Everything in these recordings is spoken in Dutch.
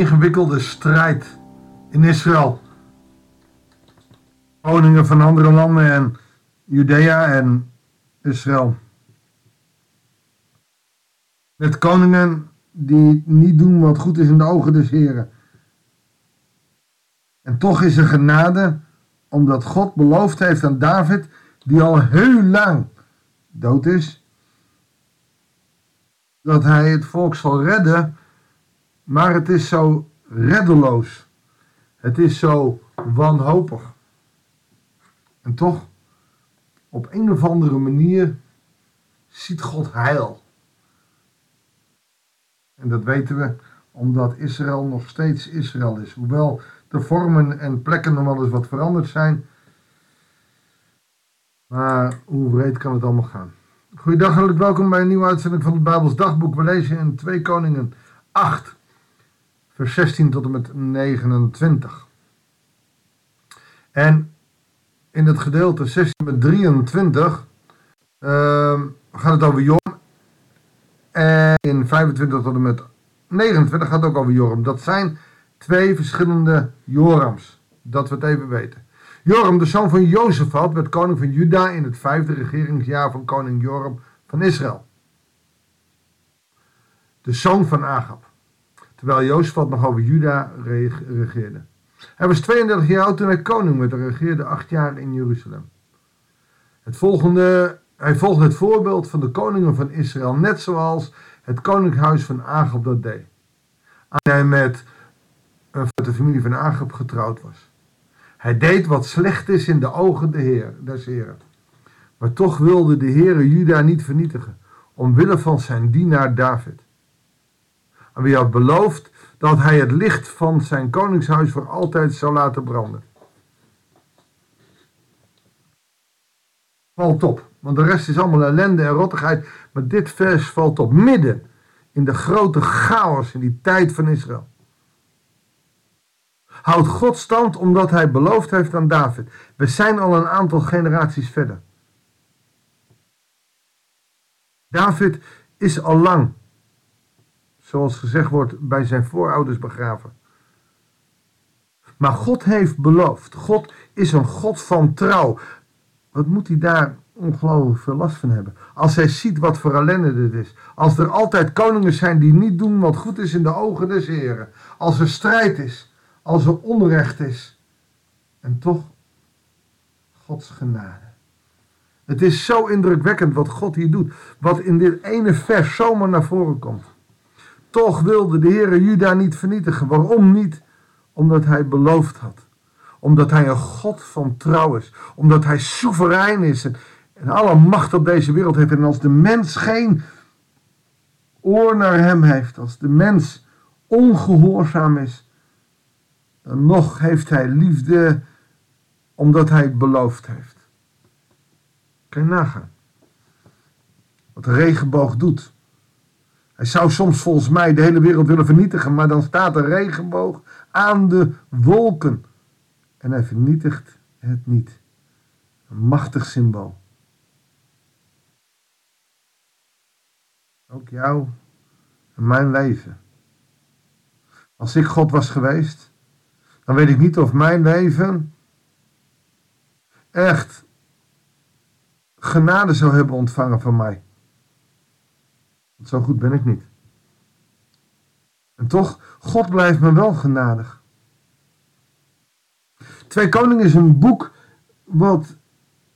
ingewikkelde strijd in Israël. Koningen van andere landen en Judea en Israël. Met koningen die niet doen wat goed is in de ogen des Heren. En toch is er genade, omdat God beloofd heeft aan David, die al heel lang dood is, dat hij het volk zal redden, maar het is zo reddeloos. Het is zo wanhopig. En toch, op een of andere manier ziet God heil. En dat weten we omdat Israël nog steeds Israël is. Hoewel de vormen en plekken nog wel eens wat veranderd zijn. Maar hoe breed kan het allemaal gaan? Goedendag, hartelijk welkom bij een nieuwe uitzending van het Bijbels Dagboek. We lezen in 2 Koningen 8, vers 16 tot en met 29. En in het gedeelte 16 met 23 uh, gaat het over Joram. En in 25 tot en met 29 gaat het ook over Joram. Dat zijn twee verschillende Jorams. Dat we het even weten. Joram, de zoon van Jozefat, werd koning van Juda in het vijfde regeringsjaar van koning Joram van Israël. De zoon van Agab. Terwijl Jozefat nog over Juda regeerde. Hij was 32 jaar oud toen hij koning werd en regeerde acht jaar in Jeruzalem. Het volgende, hij volgde het voorbeeld van de koningen van Israël, net zoals het koninkhuis van Agab dat deed. En hij met de familie van Agab getrouwd was. Hij deed wat slecht is in de ogen de Heer, des Heren. Maar toch wilde de Heer Juda niet vernietigen, omwille van zijn dienaar David. En wie had beloofd dat hij het licht van zijn koningshuis voor altijd zou laten branden. Valt op, want de rest is allemaal ellende en rottigheid, maar dit vers valt op midden in de grote chaos in die tijd van Israël. Houdt God stand omdat hij beloofd heeft aan David. We zijn al een aantal generaties verder. David is al lang zoals gezegd wordt, bij zijn voorouders begraven. Maar God heeft beloofd. God is een God van trouw. Wat moet hij daar ongelooflijk veel last van hebben? Als hij ziet wat voor ellende dit is. Als er altijd koningen zijn die niet doen wat goed is in de ogen des Heren. Als er strijd is. Als er onrecht is. En toch Gods genade. Het is zo indrukwekkend wat God hier doet. Wat in dit ene vers zomaar naar voren komt. Toch wilde de Heere Juda niet vernietigen. Waarom niet? Omdat hij beloofd had. Omdat hij een God van trouw is. Omdat hij soeverein is en, alle macht op deze wereld heeft. En als de mens geen oor naar hem heeft, als de mens ongehoorzaam is, dan nog heeft hij liefde omdat hij het beloofd heeft. Kan je nagaan. Wat de regenboog doet. Hij zou soms volgens mij de hele wereld willen vernietigen, maar dan staat de regenboog aan de wolken. En hij vernietigt het niet. Een machtig symbool. Ook jou en mijn leven. Als ik God was geweest, dan weet ik niet of mijn leven echt genade zou hebben ontvangen van mij. Zo goed ben ik niet. En toch, God blijft me wel genadig. Twee Koningen is een boek wat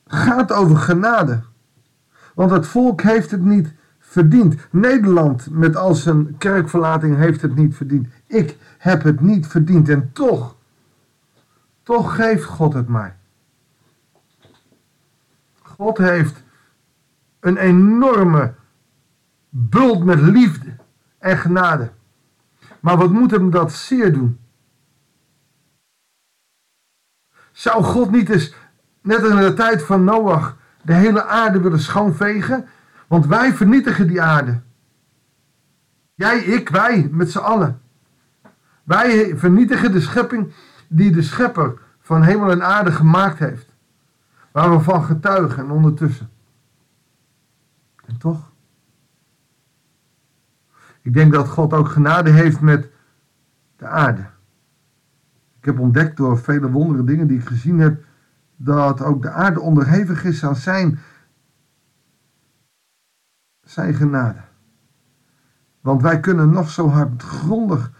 gaat over genade. Want het volk heeft het niet verdiend. Nederland met al zijn kerkverlating heeft het niet verdiend. Ik heb het niet verdiend. En toch, toch geeft God het mij. God heeft een enorme bult met liefde en genade. Maar wat moet hem dat zeer doen? Zou God niet eens, net als in de tijd van Noach, de hele aarde willen schoonvegen? Want wij vernietigen die aarde. Jij, ik, wij, met z'n allen. Wij vernietigen de schepping die de schepper van hemel en aarde gemaakt heeft. Waar we van getuigen en ondertussen. En toch? Ik denk dat God ook genade heeft met de aarde. Ik heb ontdekt door vele wondere dingen die ik gezien heb, dat ook de aarde onderhevig is aan zijn, zijn genade. Want wij kunnen nog zo hardgrondig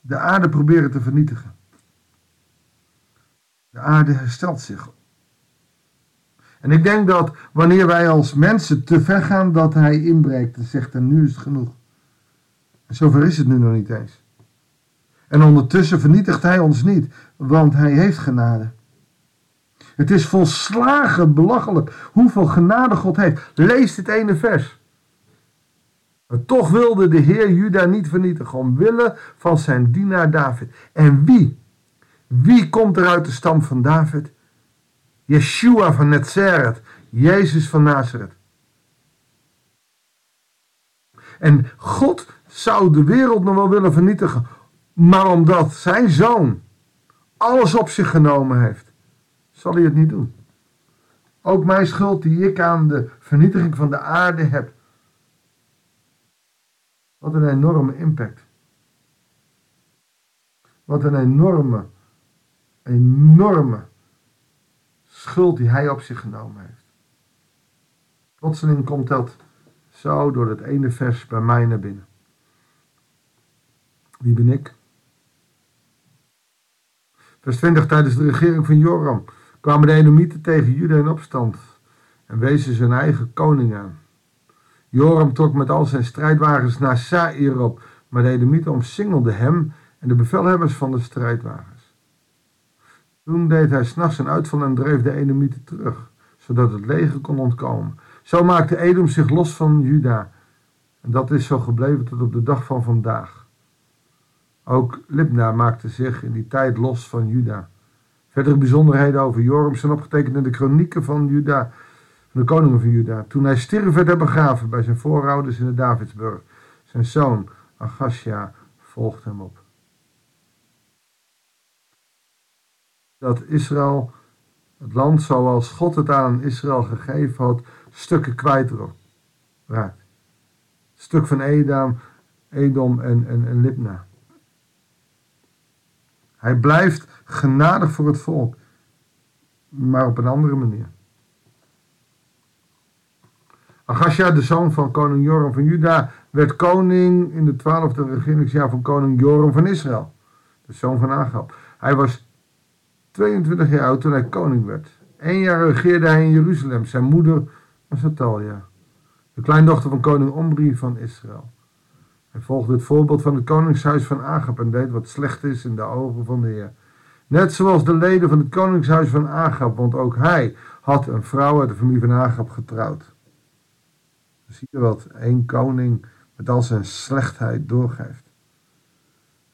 de aarde proberen te vernietigen. De aarde herstelt zich. En ik denk dat wanneer wij als mensen te ver gaan, dat hij inbreekt en zegt en nu is het genoeg. Zover is het nu nog niet eens. En ondertussen vernietigt hij ons niet, want hij heeft genade. Het is volslagen belachelijk hoeveel genade God heeft. Lees dit ene vers. Toch wilde de Heer Juda niet vernietigen, omwille van zijn dienaar David. En wie? Wie komt er uit de stam van David? Yeshua van Nazareth, Jezus van Nazareth. En God zou de wereld nog wel willen vernietigen, maar omdat zijn zoon alles op zich genomen heeft, zal hij het niet doen. Ook mijn schuld die ik aan de vernietiging van de aarde heb. Wat een enorme impact. Wat een enorme, enorme schuld die hij op zich genomen heeft. Plotseling komt dat zo door dat ene vers bij mij naar binnen. Wie ben ik? Vers 20. Tijdens de regering van Joram kwamen de Edomieten tegen Juda in opstand en wezen zijn eigen koning aan. Joram trok met al zijn strijdwagens naar Saïr op, maar de Edomieten omsingelden hem en de bevelhebbers van de strijdwagens. Toen deed hij s'nachts een uitval en dreef de Edomieten terug, zodat het leger kon ontkomen. Zo maakte Edom zich los van Juda. En dat is zo gebleven tot op de dag van vandaag. Ook Libna maakte zich in die tijd los van Juda. Verdere bijzonderheden over Joram zijn opgetekend in de kronieken van Juda, van de koningen van Juda. Toen hij stierf werd hij begraven bij zijn voorouders in de Davidsburg. Zijn zoon Agasja volgde hem op. Dat Israël, het land zoals God het aan Israël gegeven had, stukken kwijt raakt. Stuk van Edam, Edom en, en, en Libna. Hij blijft genadig voor het volk, maar op een andere manier. Agasja, de zoon van koning Joram van Juda, werd koning in de twaalfde regeringsjaar van koning Joram van Israël, de zoon van Agab. Hij was 22 jaar oud toen hij koning werd. Eén jaar regeerde hij in Jeruzalem. Zijn moeder was de kleindochter van koning Omri van Israël. Hij volgde het voorbeeld van het koningshuis van Agab en deed wat slecht is in de ogen van de Heer. Net zoals de leden van het koningshuis van Agab, want ook hij had een vrouw uit de familie van Agab getrouwd. zie je wat één koning met al zijn slechtheid doorgeeft.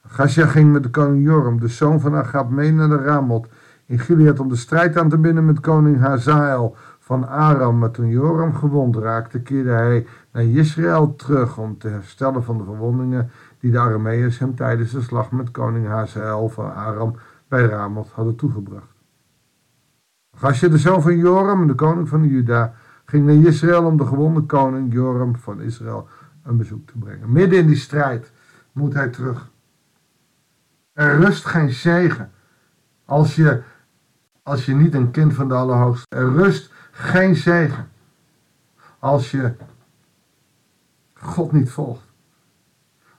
Gasja ging met de koning Joram, de zoon van Agab, mee naar de Ramot in Gilead om de strijd aan te binden met koning Hazael van Aram. Maar toen Joram gewond raakte, keerde hij naar Israël terug om te herstellen van de verwondingen die de Arameërs hem tijdens de slag met koning Hazael van Aram bij Ramoth hadden toegebracht. Gasje, de zoon van Joram, de koning van Juda, ging naar Israël om de gewonde koning Joram van Israël een bezoek te brengen. Midden in die strijd moet hij terug. Er rust geen zegen als je, als je niet een kind van de Allerhoogste. Er rust geen zegen als je God niet volgt.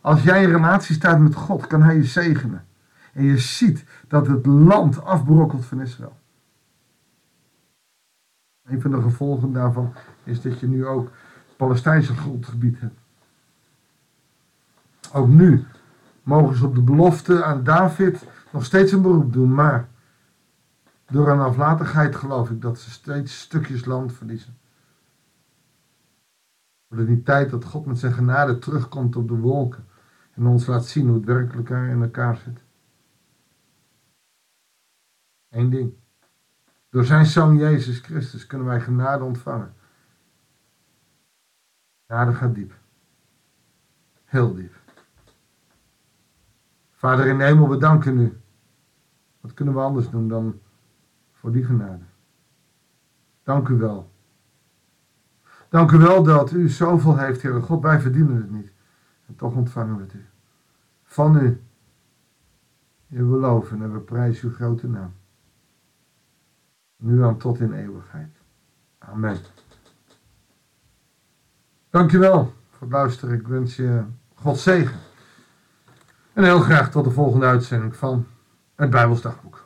Als jij in relatie staat met God, kan Hij je zegenen. En je ziet dat het land afbrokkelt van Israël. Een van de gevolgen daarvan is dat je nu ook Palestijnse grondgebied hebt. Ook nu mogen ze op de belofte aan David nog steeds een beroep doen, maar door een aflatigheid geloof ik dat ze steeds stukjes land verliezen. Wordt het niet tijd dat God met zijn genade terugkomt op de wolken en ons laat zien hoe het werkelijk in elkaar zit? Eén ding. Door zijn zoon Jezus Christus kunnen wij genade ontvangen. Genade gaat diep. Heel diep. Vader in hemel, we danken u. Wat kunnen we anders doen dan voor die genade? Dank u wel. Dank u wel dat u zoveel heeft, Heer God. Wij verdienen het niet. En toch ontvangen we het u. Van u. We loven en we prijzen uw grote naam. Nu aan tot in eeuwigheid. Amen. Dankjewel voor het luisteren. Ik wens je God zegen. En heel graag tot de volgende uitzending van het Bijbelsdagboek.